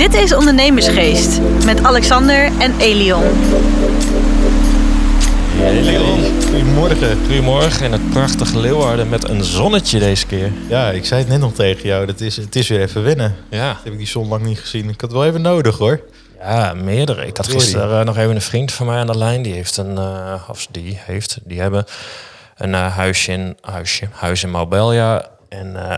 Dit is Ondernemersgeest met Alexander en Elion. Goedemorgen. Goedemorgen in het prachtige Leeuwarden met een zonnetje deze keer. Ja, ik zei het net nog tegen jou. Dat is, het is weer even winnen. Ja, Dat heb ik die zon lang niet gezien. Ik had wel even nodig hoor. ja meerdere. Ik had gisteren eh, nog even een vriend van mij aan de lijn. Die heeft een, eh, of die heeft, die hebben een eh, huisje in, huisje, huis in Marbella. En eh,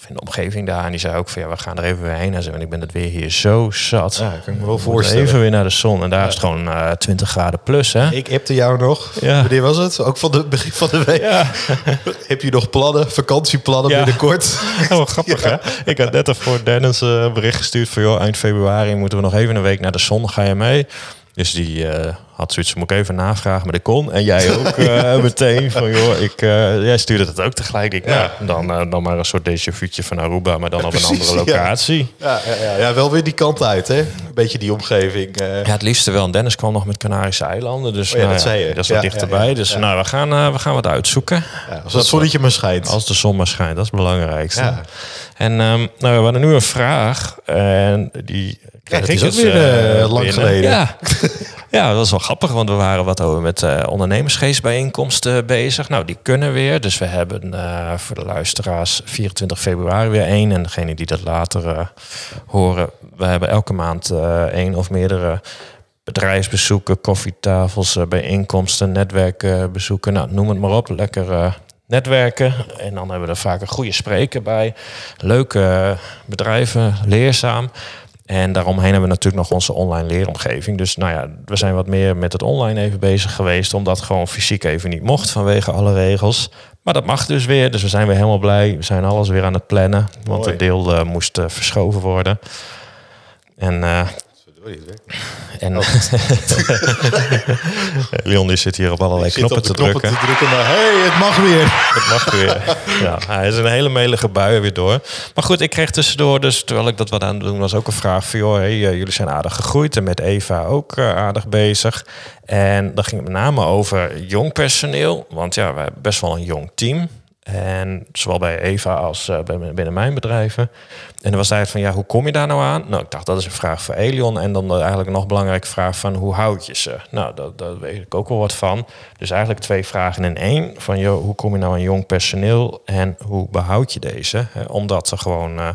of in de omgeving daar. En die zei ook van ja, we gaan er even weer heen. En zo, en ik ben het weer hier zo zat. Ja, kan ik me wel voorstellen. Even weer naar de zon. En daar is het gewoon eh 20 graden plus, hè? Ik appte jou nog. Ja. Wanneer was het? Ook van de begin van de week. Ja, Heb je nog plannen, vakantieplannen binnenkort? Oh, grappig hè? Ik had net voor Dennis eh, een bericht gestuurd van... joh, eind februari moeten we nog even een week naar de zon. Ga je mee? Dus die eh, had zoiets, moet ik even navragen, maar dat kon. En jij ook eh, meteen van, joh, ik, eh, jij stuurde het ook tegelijk. Ik, Ja. nou, dan, eh, dan maar een soort déjà vuutje van Aruba, maar dan op een andere ja. locatie. Ja, ja, ja, ja, wel weer die kant uit hè. Een beetje die omgeving. Ja, het liefste wel. En Dennis kwam nog met Canarische eilanden. Dus Oh ja, nou dat zei je. dat is wat Ja, dichterbij. ja, ja. Dus Ja. nou, we gaan, we gaan wat uitzoeken. ja, als het zonnetje maar schijnt. Als de zon maar schijnt, dat is het belangrijkste. Ja. En ehm, nou, we hadden nu een vraag. En die kreeg dat ik is ook dus, weer, lang geleden. Ja. ja, dat was wel grappig, want we waren wat over met eh ondernemersgeestbijeenkomsten bezig. Nou, die kunnen weer. Dus we hebben eh, voor de luisteraars 24 februari weer één. En degene die dat later eh, horen, we hebben elke maand eh één of meerdere bedrijfsbezoeken, koffietafels, eh, bijeenkomsten, netwerkbezoeken. Nou, noem het maar op. Lekker eh, netwerken. En dan hebben we er vaak een goede spreker bij. Leuke eh, bedrijven, leerzaam. En daaromheen hebben we natuurlijk nog onze online leeromgeving. Dus nou ja, we zijn wat meer met het online even bezig geweest. Omdat gewoon fysiek even niet mocht vanwege alle regels. Maar dat mag dus weer. Dus we zijn weer helemaal blij. We zijn alles weer aan het plannen. Want Mooi. het deel eh, moest eh, verschoven worden. En eh, en Leon die zit hier op allerlei knoppen op te de drukken. knoppen te drukken, maar hey, het mag weer. Het mag weer. Ja, hij is een hele melige bui weer door. Maar goed, ik kreeg tussendoor, dus terwijl ik dat wat aan het doen was, ook een vraag van... joh, hey, eh, jullie zijn aardig gegroeid en met Eva ook eh, aardig bezig. En dan ging het met name over jong personeel. Want ja, we hebben best wel een jong team. En zowel bij Eva als eh, binnen mijn bedrijven. En dan was eigenlijk van, ja, hoe kom je daar nou aan? Nou, ik dacht, dat is een vraag voor Elion. En dan eigenlijk een nog belangrijke vraag van, hoe houd je ze? Nou, dat, daar weet ik ook wel wat van. Dus eigenlijk twee vragen in één. Van, joh, hoe kom je nou aan jong personeel? En hoe behoud je deze? Omdat er gewoon eh,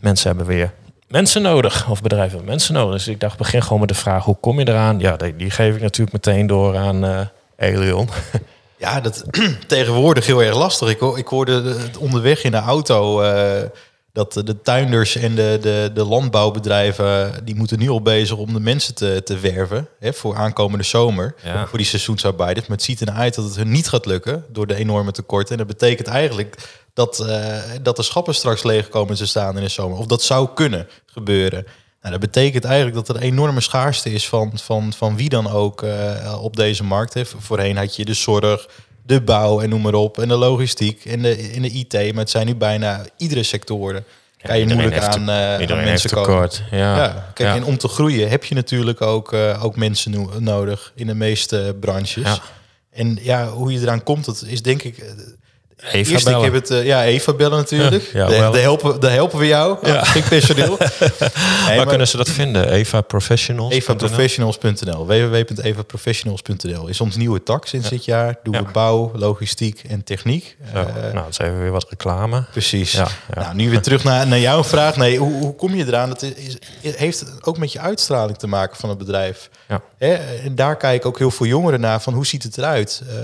mensen hebben weer mensen nodig. Of bedrijven hebben mensen nodig. Dus ik dacht, begin gewoon met de vraag, hoe kom je eraan? Ja, die, die geef ik natuurlijk meteen door aan eh Elion. Ja, dat tegenwoordig heel erg lastig. Ik, ik hoorde het onderweg in de auto eh, dat de tuinders en de, de, de landbouwbedrijven... die moeten nu al bezig om de mensen te, te werven hè, voor aankomende zomer. Ja. Voor die seizoensarbeiders. Maar het ziet ernaar uit dat het hun niet gaat lukken door de enorme tekorten. En dat betekent eigenlijk dat, eh, dat de schappen straks leeg komen te staan in de zomer. Of dat zou kunnen gebeuren. Nou, dat betekent eigenlijk dat er een enorme schaarste is van, van, van wie dan ook eh, op deze markt. Hè. Voorheen had je de zorg, de bouw en noem maar op. En de logistiek en de, en de IT. Maar het zijn nu bijna iedere sectoren. Kan je moeilijk heeft aan, eh, aan mensen heeft komen. Ja. Ja, kijk, Ja. en om te groeien heb je natuurlijk ook, eh, ook mensen no- nodig in de meeste branches. Ja. En ja, hoe je eraan komt, dat is denk ik. Eva Eerst, ik bellen. heb het, eh, ja, Eva bellen natuurlijk. Ja, ja, helpen, de helpen we jou. Ja. Ja. Geen personeel. Nee, Waar maar kunnen ze dat vinden? Eva Professionals. evaprofessionals.nl. www.evaprofessionals.nl is ons nieuwe tak sinds dit jaar. Doen we bouw, logistiek en techniek. Eh, nou, dat is even weer wat reclame. Precies. Nou, nu weer terug naar, naar jouw vraag. Nee, hoe, hoe kom je eraan? Dat is, heeft ook met je uitstraling te maken van het bedrijf. Ja. Hè? En daar kijken ook heel veel jongeren naar van hoe ziet het eruit? Eh,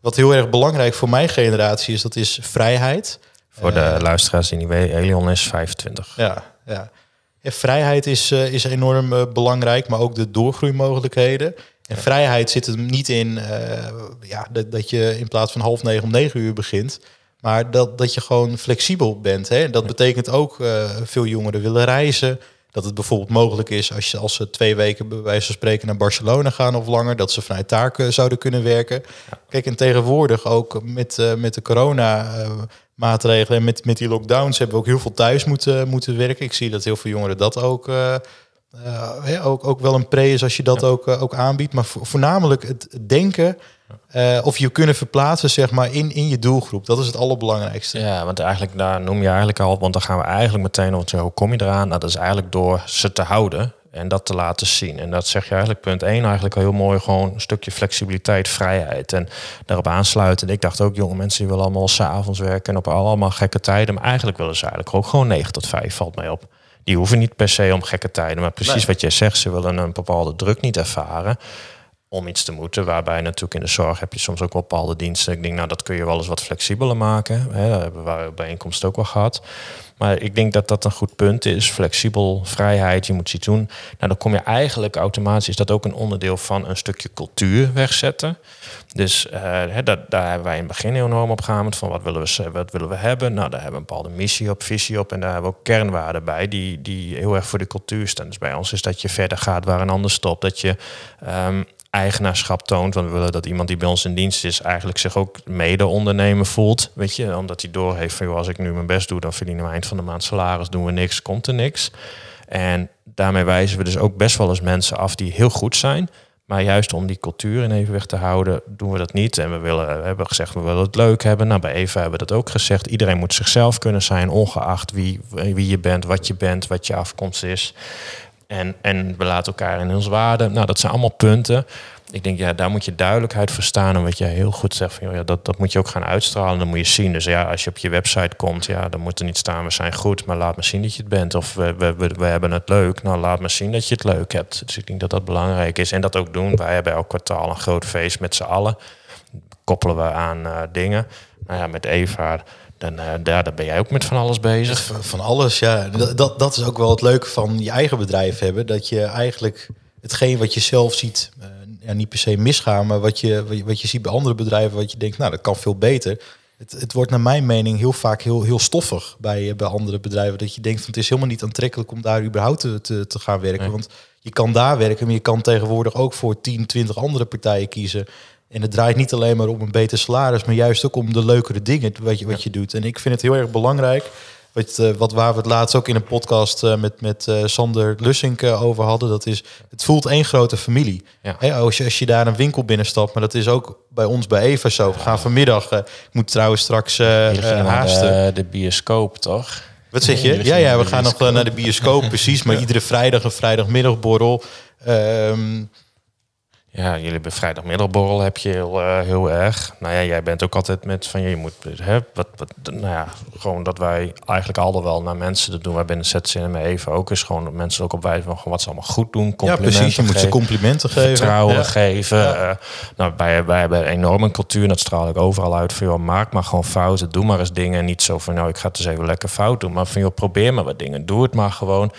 wat heel erg belangrijk voor mijn generatie is, dat is vrijheid. Voor de luisteraars die niet weten, Elion is 25. Ja, ja. Ja, vrijheid is, eh, is enorm eh, belangrijk, maar ook de doorgroeimogelijkheden. En vrijheid zit er niet in eh, ja, dat, dat je in plaats van half negen om negen uur begint. Maar dat, dat je gewoon flexibel bent. Hè? Dat betekent ook veel jongeren willen reizen. Dat het bijvoorbeeld mogelijk is als, je, als ze twee weken bij wijze van spreken naar Barcelona gaan of langer, dat ze vanuit daar zouden kunnen werken. Ja. Kijk, en tegenwoordig ook met, uh, met de corona uh, maatregelen en met, met die lockdowns hebben we ook heel veel thuis moeten, moeten werken. Ik zie dat heel veel jongeren dat ook, uh, ook, ook wel een pre is als je dat ja. ook, ook aanbiedt. Maar vo voornamelijk het denken Uh, of je kunnen verplaatsen zeg maar, in, in je doelgroep. Dat is het allerbelangrijkste. Ja, want eigenlijk daar noem je eigenlijk al, want dan gaan we eigenlijk meteen op hoe kom je eraan? Nou, dat is eigenlijk door ze te houden en dat te laten zien. En dat zeg je eigenlijk punt 1 eigenlijk al heel mooi, gewoon een stukje flexibiliteit, vrijheid. En daarop aansluiten. Ik dacht ook, jonge mensen die willen allemaal s'avonds werken en op allemaal gekke tijden. Maar eigenlijk willen ze eigenlijk ook gewoon 9 tot 5, valt mij op. Die hoeven niet per se om gekke tijden, maar precies wat jij zegt, ze willen een bepaalde druk niet ervaren om iets te moeten. Waarbij natuurlijk in de zorg heb je soms ook wel bepaalde diensten. Ik denk, nou, dat kun je wel eens wat flexibeler maken. Hè, hebben we bijeenkomst ook wel gehad. Maar ik denk dat dat een goed punt is. Flexibel, vrijheid, je moet iets doen. Nou, dan kom je eigenlijk automatisch, is dat ook een onderdeel van een stukje cultuur wegzetten. Dus uh, dat, daar hebben wij in het begin enorm op gehamerd van wat willen, we, wat willen we hebben. Nou, daar hebben we een bepaalde missie op, visie op en daar hebben we ook kernwaarden bij die, die heel erg voor de cultuur staan. Dus bij ons is dat je verder gaat waar een ander stopt. Dat je um, eigenaarschap toont. Want we willen dat iemand die bij ons in dienst is, eigenlijk zich ook mede-ondernemer voelt. Weet je, omdat hij doorheeft van als ik nu mijn best doe, dan verdienen we eind van de maand salaris, doen we niks, komt er niks. En daarmee wijzen we dus ook best wel eens mensen af die heel goed zijn. Maar juist om die cultuur in evenwicht te houden, doen we dat niet. En we, willen, we hebben gezegd, we willen het leuk hebben. Nou, bij Eva hebben we dat ook gezegd. Iedereen moet zichzelf kunnen zijn, ongeacht wie, wie je bent, wat je bent, wat je afkomst is. En, en we laten elkaar in ons waarde. Nou, dat zijn allemaal punten. Ik denk, ja, daar moet je duidelijkheid voor staan. En wat jij heel goed zegt, van, ja, dat, dat moet je ook gaan uitstralen. Dan moet je zien. Dus ja, als je op je website komt, ja, dan moet er niet staan, we zijn goed, maar laat me zien dat je het bent. Of we, we, we, hebben het leuk. Nou, laat me zien dat je het leuk hebt. Dus ik denk dat dat belangrijk is. En dat ook doen. Wij hebben elk kwartaal een groot feest met z'n allen. Koppelen we aan uh, dingen. Nou ja, met Eva dan uh, daar, daar ben jij ook met van alles bezig. Van alles, ja. Dat, dat is ook wel het leuke van je eigen bedrijf hebben. Dat je eigenlijk hetgeen wat je zelf ziet, uh, ja, niet per se misgaan, maar wat je, wat je ziet bij andere bedrijven, wat je denkt, nou, dat kan veel beter. Het, het wordt naar mijn mening heel vaak heel, heel stoffig bij, bij andere bedrijven. Dat je denkt van het is helemaal niet aantrekkelijk om daar überhaupt te, te, te gaan werken. Want je kan daar werken, maar je kan tegenwoordig ook voor 10, 20 andere partijen kiezen. En het draait niet alleen maar om een beter salaris, maar juist ook om de leukere dingen wat je, wat je doet. En ik vind het heel erg belangrijk. Wat, uh, wat waar we het laatst ook in een podcast uh, met, met uh, Sander Lussink over hadden, dat is, het voelt één grote familie. Ja. Als, je, als je daar een winkel binnenstapt, maar dat is ook bij ons bij Eva zo. We gaan vanmiddag, ik moet trouwens straks haasten. De, de bioscoop, toch? Wat zeg je? Ja, ja, we gaan nog naar de bioscoop, precies. Maar iedere vrijdag een vrijdagmiddagborrel. Um, ja, jullie hebben vrijdagmiddagborrel heb je heel, uh, heel erg. Nou ja, jij bent ook altijd met van je moet hè, wat, wat, nou ja, gewoon dat wij eigenlijk al wel naar mensen dat doen. Wij binnen en even ook is gewoon dat mensen ook op wijze van wat ze allemaal goed doen. Complimenten ja, precies. Je moet ze complimenten geven, vertrouwen geven. Ja. Uh, nou, wij, wij hebben een enorme cultuur en dat straal ik overal uit. Van joh, maak maar gewoon fouten, doe maar eens dingen. Niet zo van nou, ik ga het eens even lekker fout doen, maar van joh, probeer maar wat dingen, doe het maar gewoon.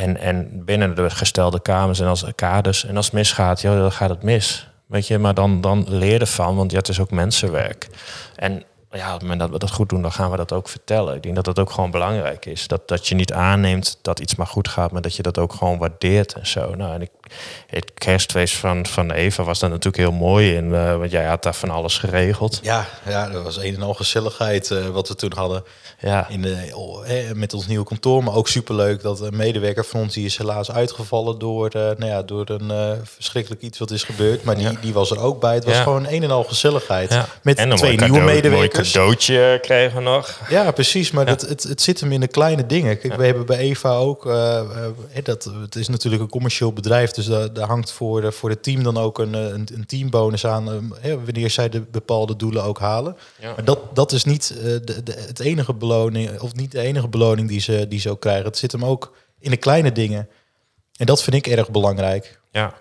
En, en binnen de gestelde kamers en als kaders. En als het misgaat, ja, dan gaat het mis. Weet je, maar dan, dan leer ervan, want ja, het is ook mensenwerk. En ja, op het moment dat we dat goed doen, dan gaan we dat ook vertellen. Ik denk dat dat ook gewoon belangrijk is. Dat, dat je niet aanneemt dat iets maar goed gaat, maar dat je dat ook gewoon waardeert en zo. Nou, en ik, het kerstfeest van, van Eva was daar natuurlijk heel mooi in, uh, want jij had daar van alles geregeld. Ja, ja dat was een en al gezelligheid uh, wat we toen hadden. Ja. In de, oh, met ons nieuwe kantoor, maar ook superleuk dat een medewerker van ons die is helaas uitgevallen door, uh, nou ja, door een verschrikkelijk iets wat is gebeurd. Maar die, die was er ook bij. Het was gewoon een en al gezelligheid. Met en twee nieuwe medewerkers. Een cadeautje kregen we nog. Ja, precies. Maar dat, het, het zit hem in de kleine dingen. Kijk, we hebben bij Eva ook, dat, het is natuurlijk een commercieel bedrijf, dus daar, daar hangt voor, voor het team dan ook een, een, een teambonus aan wanneer zij de bepaalde doelen ook halen. Maar dat, dat is niet de, de, het enige beloning, of niet de enige beloning die ze, die ze ook krijgen. Het zit hem ook in de kleine dingen. En dat vind ik erg belangrijk. Ja.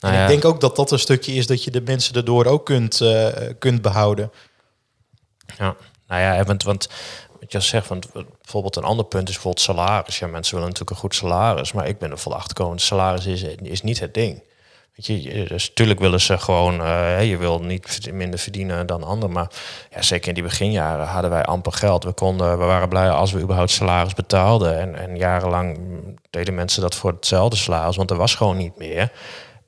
Nou en ik denk ook dat dat een stukje is dat je de mensen erdoor ook kunt, uh, kunt behouden. Ja, nou ja, want, want wat je zegt, want bijvoorbeeld een ander punt is bijvoorbeeld salaris. Ja, mensen willen natuurlijk een goed salaris, maar ik ben er vol achter salaris is, is niet het ding. Weet je, dus natuurlijk willen ze gewoon, uh, je wil niet minder verdienen dan anderen. Maar ja, zeker in die beginjaren hadden wij amper geld. We, konden, we waren blij als we überhaupt salaris betaalden. En, en jarenlang deden mensen dat voor hetzelfde salaris, want er was gewoon niet meer.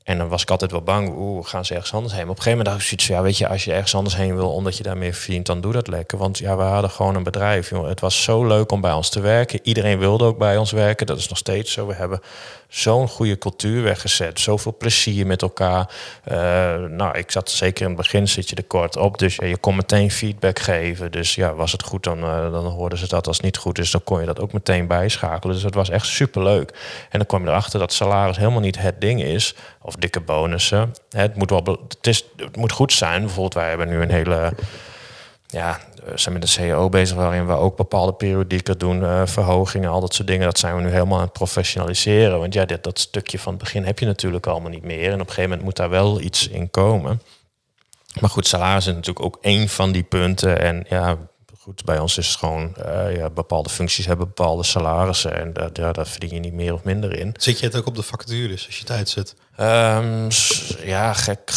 En dan was ik altijd wel bang, oeh, gaan ze ergens anders heen. Maar op een gegeven moment dacht ik zoiets ja, weet je, als je ergens anders heen wil, omdat je daar meer verdient, dan doe dat lekker. Want ja, we hadden gewoon een bedrijf, jongen. Het was zo leuk om bij ons te werken. Iedereen wilde ook bij ons werken. Dat is nog steeds zo. We hebben zo'n goede cultuur weggezet. Zoveel plezier met elkaar. Uh, nou, ik zat zeker in het begin zit je er kort op. Dus je kon meteen feedback geven. Dus ja, was het goed, dan, uh, dan hoorden ze dat. Als het niet goed is, dan kon je dat ook meteen bijschakelen. Dus het was echt super leuk. En dan kwam je erachter dat salaris helemaal niet het ding is. Of dikke bonussen. Het moet, wel, het, is, het moet goed zijn. Bijvoorbeeld, wij hebben nu een hele ja, we zijn met de CEO bezig waarin we ook bepaalde periodieken doen, uh, verhogingen, al dat soort dingen. Dat zijn we nu helemaal aan het professionaliseren. Want ja, dit, dat stukje van het begin heb je natuurlijk allemaal niet meer. En op een gegeven moment moet daar wel iets in komen. Maar goed, salaris is natuurlijk ook één van die punten. En ja, goed, bij ons is het gewoon, uh, ja, bepaalde functies hebben bepaalde salarissen. En daar, ja, daar verdien je niet meer of minder in. Zit je het ook op de vacatures als je tijd zet? Um, ja, gek,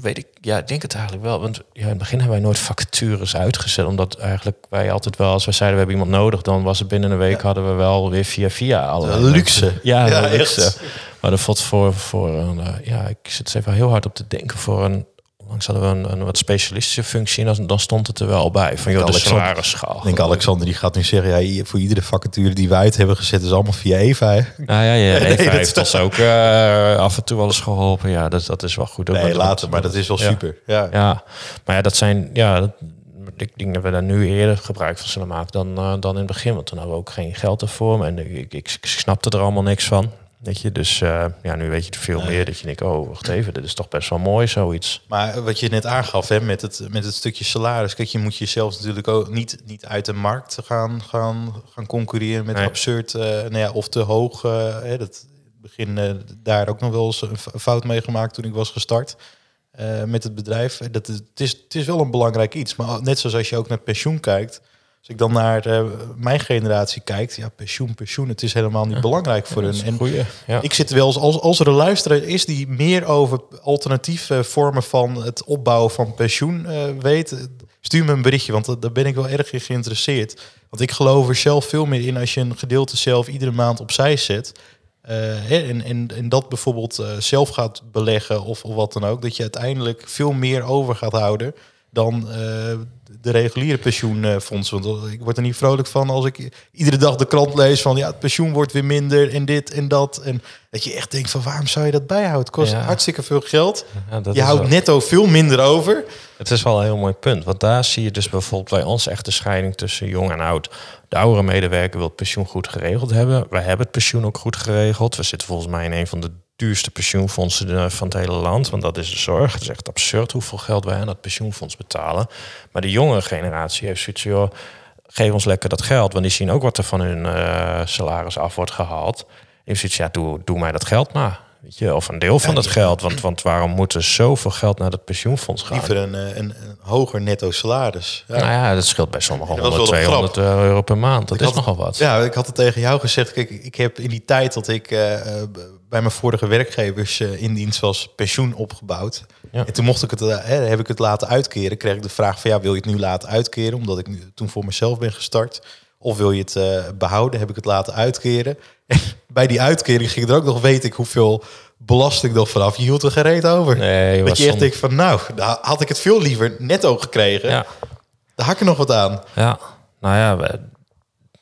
weet ik. Ja, ik denk het eigenlijk wel. Want ja, in het begin hebben wij nooit vacatures uitgezet. Omdat eigenlijk wij altijd wel, als we zeiden we hebben iemand nodig, dan was het binnen een week hadden we wel weer via via alle luxe. Ja, ja luxe. Maar dat valt voor, voor een, uh, ja, ik zit even heel hard op te denken voor een Langs hadden we een, een, wat specialistische functie en dan stond het er wel bij. Van joh, de salarisschaal. Ik denk Alexander die gaat nu zeggen, ja, voor iedere vacature die wij uit hebben gezet is allemaal via Eva. Hè? Nou ja, ja Eva nee, heeft ons ook uh, af en toe wel eens geholpen. Ja, dat, dat is wel goed. Ook nee, later, maar dat is wel ja. super. Ja. ja, maar ja, dat zijn, ja, dat, ik denk dat we daar nu eerder gebruik van zullen maken dan, uh, dan in het begin. Want toen hadden we ook geen geld ervoor. En ik, ik, ik snapte er allemaal niks van. Weet je, dus uh, ja, nu weet je er veel meer dat je denkt, oh, wacht even, dit is toch best wel mooi, zoiets. Maar wat je net aangaf hè, met, het, met het stukje salaris, kijk, je moet jezelf natuurlijk ook niet, niet uit de markt gaan, gaan, gaan concurreren met nee. absurd, uh, nou ja, of te hoog. Uh, hè, dat begin daar ook nog wel eens een fout mee gemaakt toen ik was gestart met het bedrijf. Dat, het, is, het is wel een belangrijk iets, maar net zoals als je ook naar pensioen kijkt, als ik dan naar uh, mijn generatie kijkt, ja, pensioen, pensioen, het is helemaal niet ja. belangrijk voor hun. En goeie, ja. ik zit wel eens, als, als er een luisteraar is die meer over alternatieve vormen van het opbouwen van pensioen uh, weet, stuur me een berichtje, want daar ben ik wel erg in geïnteresseerd. Want ik geloof er zelf veel meer in als je een gedeelte zelf iedere maand opzij zet. Uh, en, en, en dat bijvoorbeeld zelf gaat beleggen of, of wat dan ook, dat je uiteindelijk veel meer over gaat houden dan de reguliere pensioenfondsen. Want ik word er niet vrolijk van als ik iedere dag de krant lees van ja, het pensioen wordt weer minder en dit en dat. En dat je echt denkt van waarom zou je dat bijhouden? Het kost ja. hartstikke veel geld. Ja, je houdt netto veel minder over. Het is wel een heel mooi punt. Want daar zie je dus bijvoorbeeld bij ons echt de scheiding tussen jong en oud. De oudere medewerker wil het pensioen goed geregeld hebben. Wij hebben het pensioen ook goed geregeld. We zitten volgens mij in een van de duurste pensioenfondsen van het hele land. Want dat is de zorg. Het is echt absurd hoeveel geld wij aan dat pensioenfonds betalen. Maar de jongere generatie heeft zoiets joh, geef ons lekker dat geld. Want die zien ook wat er van hun uh, salaris af wordt gehaald. En zoiets, ja, doe, doe mij dat geld maar. Weet je, of een deel van dat geld. Want, want waarom moet er zoveel geld naar het pensioenfonds gaan? Liever een, een, een hoger netto salaris. Ja. Nou ja, dat scheelt bij sommigen 100, 200 euro per maand. Dat ik is had, nogal wat. Ja, ik had het tegen jou gezegd. Kijk, ik heb in die tijd dat ik uh, bij mijn vorige werkgevers uh, in dienst was pensioen opgebouwd. Ja. En toen mocht ik het, uh, heb ik het laten uitkeren. Kreeg ik de vraag van ja, wil je het nu laten uitkeren? Omdat ik nu, toen voor mezelf ben gestart. Of wil je het behouden? Heb ik het laten uitkeren? En bij die uitkering ging er ook nog, weet ik hoeveel belasting nog vanaf. Je hield er gereed over. Nee, dat je echt denkt van, nou, daar had ik het veel liever netto gekregen. Ja. Daar hak ik nog wat aan. Ja, nou ja,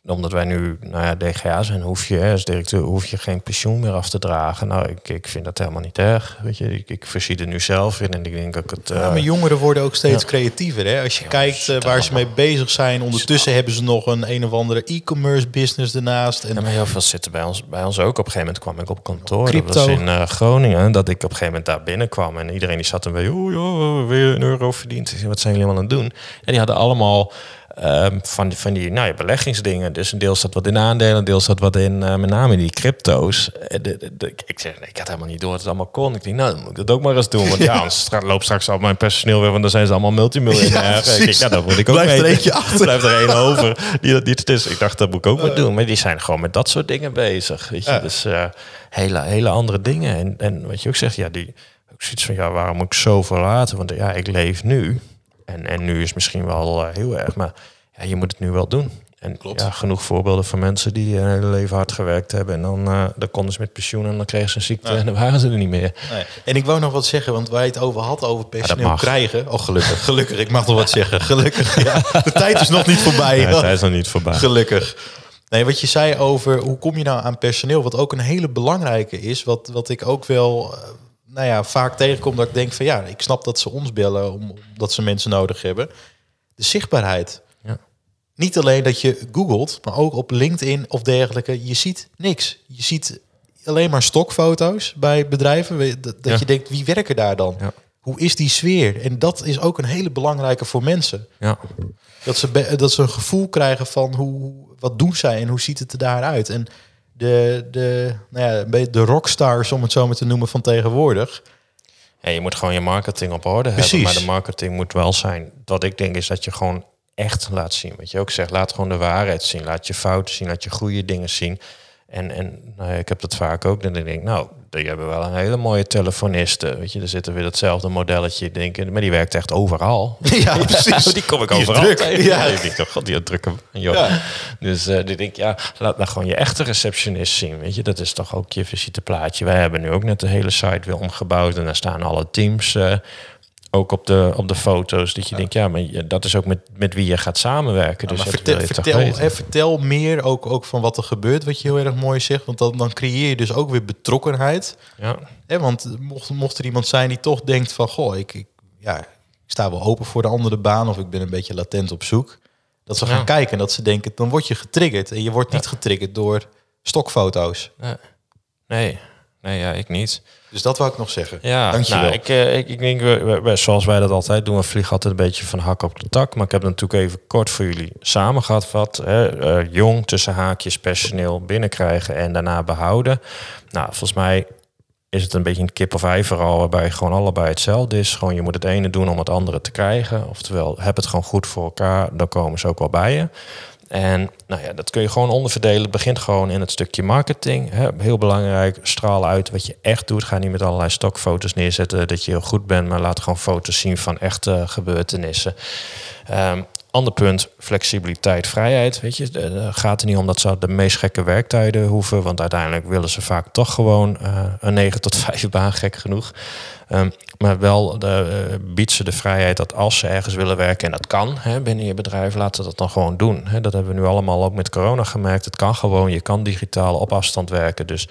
omdat wij nu nou ja, DGA zijn, hoef je als directeur hoef je geen pensioen meer af te dragen. Nou, ik, ik vind dat helemaal niet erg. Weet je, ik, ik voorzie er nu zelf in en ik denk dat ik het. Ja, maar jongeren worden ook steeds ja. creatiever. Hè? Als je ja, kijkt uh, waar ze mee bezig zijn, ondertussen hebben ze nog een een of andere e-commerce business ernaast. En ja, maar heel veel zitten bij ons, bij ons ook. Op een gegeven moment kwam ik op kantoor. Crypto. Dat was in uh, Groningen. Dat ik op een gegeven moment daar binnenkwam en iedereen die zat er weer, oh ja, weer een euro verdiend. Wat zijn jullie allemaal aan het doen? En die hadden allemaal Um, van, van die nou ja, beleggingsdingen. Dus een deel staat wat in aandelen, deel staat wat in uh, met name die crypto's. De, de, de, ik zeg, nee, ik had helemaal niet door dat het allemaal kon. Ik denk, nou, dan moet ik dat ook maar eens doen. Want ja, anders loopt straks al mijn personeel weer, want dan zijn ze allemaal multimiljonair. Ja, ik, ja, dat moet ik ook Blijft er eentje achter. Blijft er één over die dat niet is. Ik dacht, dat moet ik ook maar doen. Maar die zijn gewoon met dat soort dingen bezig. Weet je? Dus uh, hele, hele andere dingen. En, en wat je ook zegt, ja, die ook zoiets van, ja, waarom moet ik zo verlaten? Want ja, ik leef nu. En, en nu is misschien wel uh, heel erg, maar ja, je moet het nu wel doen. En Klopt. ja, genoeg voorbeelden van mensen die hun hele leven hard gewerkt hebben. En dan, eh, dan konden ze met pensioen en dan kregen ze een ziekte en dan waren ze er niet meer. Nee. En ik wou nog wat zeggen, want waar je het over had, over personeel krijgen. Oh, gelukkig, gelukkig. Ik mag nog wat zeggen. Gelukkig, ja. De tijd is nog niet voorbij. Ja, hij is nog niet voorbij. Gelukkig. Nee, wat je zei over hoe kom je nou aan personeel, wat ook een hele belangrijke is, wat, wat ik ook wel eh, nou ja, vaak tegenkom, dat ik denk van ja, ik snap dat ze ons bellen om- omdat ze mensen nodig hebben. De zichtbaarheid. Ja. Niet alleen dat je googelt, maar ook op LinkedIn of dergelijke, je ziet niks. Je ziet alleen maar stokfoto's bij bedrijven, dat, dat Ja. je denkt, wie werken daar dan? Ja. Hoe is die sfeer? En dat is ook een hele belangrijke voor mensen. Ja. Dat ze, dat ze een gevoel krijgen van hoe, wat doen zij en hoe ziet het er daaruit. En de, de, nou ja, beetje de rockstars, om het zo maar te noemen, van tegenwoordig. Ja, je moet gewoon je marketing op orde Precies. hebben. Maar de marketing moet wel zijn. Wat ik denk is dat je gewoon echt laat zien. Wat je ook zegt, laat gewoon de waarheid zien. Laat je fouten zien, laat je goede dingen zien. En, en nou ja, ik heb dat vaak ook. Dan denk ik, nou, die hebben wel een hele mooie telefoniste. Weet je, er zit er weer hetzelfde modelletje. Denk maar die werkt echt overal. Ja, precies. die kom ik Die overal druk. tegen. Ja. Ja. Ik denk, oh god, die drukken. Joh. Ja. Dus eh die denk ik, ja, laat nou gewoon je echte receptionist zien. Weet je, dat is toch ook je visiteplaatje. Wij hebben nu ook net de hele site weer omgebouwd. En daar staan alle teams eh, ook op de, op de foto's. Dat je denkt, ja, maar dat is ook met, met wie je gaat samenwerken. Dus maar dat vertel, vertel, hè, vertel meer ook, ook van wat er gebeurt, wat je heel erg mooi zegt. Want dan, dan creëer je dus ook weer betrokkenheid. Ja. Hè, want mocht, mocht er iemand zijn die toch denkt van... Goh, ik, ik, ja, ik sta wel open voor de andere baan of ik ben een beetje latent op zoek. Dat ze gaan Ja. kijken en dat ze denken, dan word je getriggerd. En je wordt niet getriggerd door stokfoto's. Nee, nee, ja, ik niet. Dus dat wou ik nog zeggen. Ja, Dankjewel. nou, ik, eh, ik, ik denk, we, we- we- zoals wij dat altijd doen, we vliegen altijd een beetje van hak op de tak. Maar ik heb natuurlijk even kort voor jullie samengevat. Hè, eh, jong, tussen haakjes, personeel binnenkrijgen en daarna behouden. Nou, volgens mij is het een beetje een kip of ei verhaal, waarbij gewoon allebei hetzelfde is. Gewoon je moet het ene doen om het andere te krijgen. Oftewel, heb het gewoon goed voor elkaar, dan komen ze ook wel bij je. En nou ja, dat kun je gewoon onderverdelen. Het begint gewoon in het stukje marketing. Hè. Heel belangrijk, straal uit wat je echt doet. Ga niet met allerlei stokfoto's neerzetten dat je heel goed bent, maar laat gewoon foto's zien van echte gebeurtenissen. Ehm, ander punt, flexibiliteit, vrijheid. Weet je, het gaat er niet om dat ze de meest gekke werktijden hoeven, want uiteindelijk willen ze vaak toch gewoon eh, een 9 tot 5 baan, gek genoeg. Ehm, maar wel de, eh, biedt ze de vrijheid dat als ze ergens willen werken, en dat kan hè, binnen je bedrijf, laten ze dat dan gewoon doen. Hè. Dat hebben we nu allemaal ook met corona gemerkt. Het kan gewoon, je kan digitaal op afstand werken. Dus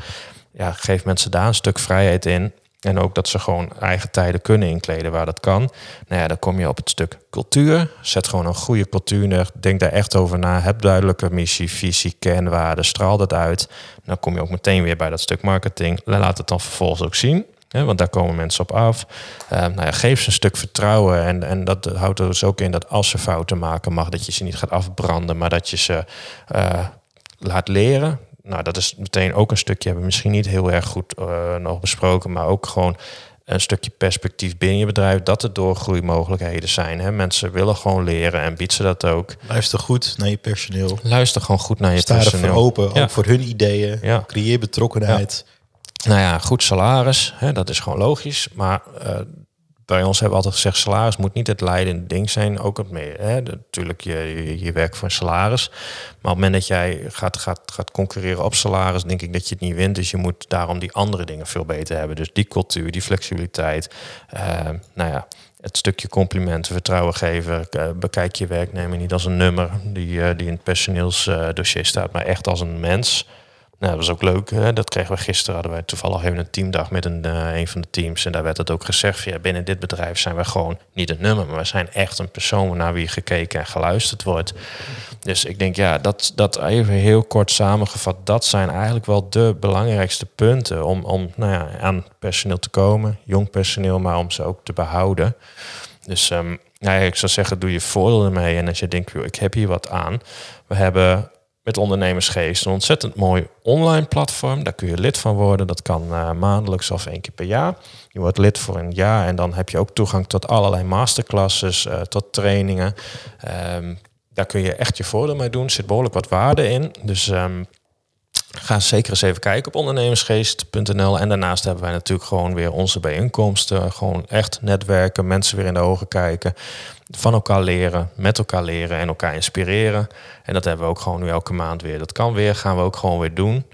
ja, geef mensen daar een stuk vrijheid in. En ook dat ze gewoon eigen tijden kunnen inkleden waar dat kan. Nou ja, dan kom je op het stuk cultuur. Zet gewoon een goede cultuur neer. Denk daar echt over na. Heb duidelijke missie, visie, kernwaarden. Straal dat uit. Dan kom je ook meteen weer bij dat stuk marketing. Laat het dan vervolgens ook zien. Want daar komen mensen op af. Eh, nou ja, geef ze een stuk vertrouwen. En, en dat houdt er dus ook in dat als ze fouten maken, mag dat je ze niet gaat afbranden, maar dat je ze eh, laat leren. Nou, dat is meteen ook een stukje, hebben we misschien niet heel erg goed eh, nog besproken, maar ook gewoon een stukje perspectief binnen je bedrijf, dat er doorgroeimogelijkheden zijn. Hè. Mensen willen gewoon leren en biedt ze dat ook. Luister goed naar je personeel. Luister gewoon goed naar je Sta personeel. open, Ja. ook voor hun ideeën. Ja. Creëer betrokkenheid. Nou ja, goed salaris, hè, dat is gewoon logisch. Maar eh, bij ons hebben we altijd gezegd, salaris moet niet het leidende ding zijn. Ook het meer. Hè. Natuurlijk, je, je, je werkt voor een salaris. Maar op het moment dat jij gaat, gaat, gaat concurreren op salaris, denk ik dat je het niet wint. Dus je moet daarom die andere dingen veel beter hebben. Dus die cultuur, die flexibiliteit. eh, nou ja, het stukje complimenten, vertrouwen geven. Eh, bekijk je werknemer niet als een nummer die, eh, die in het personeelsdossier staat, maar echt als een mens. Nou, dat was ook leuk. Hè? Dat kregen we gisteren. Hadden wij toevallig even een teamdag met een, eh, een van de teams. En daar werd het ook gezegd. Ja, binnen dit bedrijf zijn we gewoon niet een nummer. Maar we zijn echt een persoon naar wie gekeken en geluisterd wordt. Dus ik denk, ja, dat, dat even heel kort samengevat. Dat zijn eigenlijk wel de belangrijkste punten om, om nou ja, aan personeel te komen. Jong personeel, maar om ze ook te behouden. Dus ehm, nou ja, ik zou zeggen, doe je voordeel ermee. En als je denkt, ik heb hier wat aan. We hebben met ondernemersgeest een ontzettend mooi online platform. Daar kun je lid van worden. Dat kan eh, maandelijks of één keer per jaar. Je wordt lid voor een jaar en dan heb je ook toegang tot allerlei masterclasses, eh, tot trainingen. Ehm, daar kun je echt je voordeel mee doen. Er zit behoorlijk wat waarde in. Dus ehm, Ga zeker eens even kijken op ondernemersgeest.nl. En daarnaast hebben wij natuurlijk gewoon weer onze bijeenkomsten. Gewoon echt netwerken, mensen weer in de ogen kijken. Van elkaar leren, met elkaar leren en elkaar inspireren. En dat hebben we ook gewoon nu elke maand weer. Dat kan weer, gaan we ook gewoon weer doen.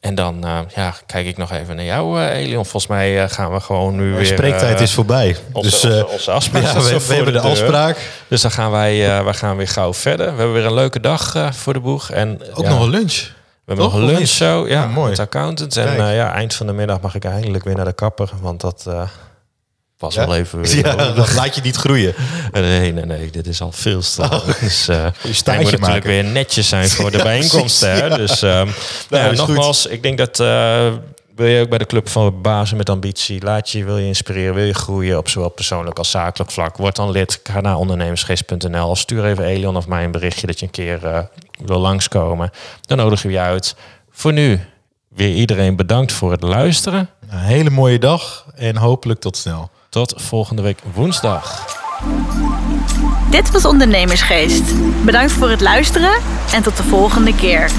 En dan uh, ja, kijk ik nog even naar jou, uh, Elion. Volgens mij uh, gaan we gewoon nu weer... Spreektijd is voorbij. Onze, dus, onze, onze afspraak ja, we, we hebben de, de afspraak. Dus dan gaan wij, wij gaan weer gauw verder. We hebben weer een leuke dag voor de boeg. En, ook ja, nog een lunch. We hebben nog een lunch zo, ja, Ja, mooi. met accountants. En Kijk. ja, eind van de middag mag ik eindelijk weer naar de kapper. Want dat was Ja? wel even Ja, dat laat je niet groeien. Nee, nee, nee, dit is al veel te lang. Dus, uh, moet natuurlijk maken. weer netjes zijn voor de bijeenkomsten. hè? Dus um, nou, goed. nogmaals, ik denk dat... wil je ook bij de Club van Bazen met Ambitie, laat je, wil je inspireren, wil je groeien op zowel persoonlijk als zakelijk vlak, word dan lid. Ga naar ondernemersgeest.nl of stuur even Elion of mij een berichtje dat je een keer eh, wil langskomen. Dan nodig je je uit. Voor nu weer iedereen bedankt voor het luisteren. Een hele mooie dag en hopelijk tot snel. Tot volgende week woensdag. Dit was Ondernemersgeest. Bedankt voor het luisteren en tot de volgende keer.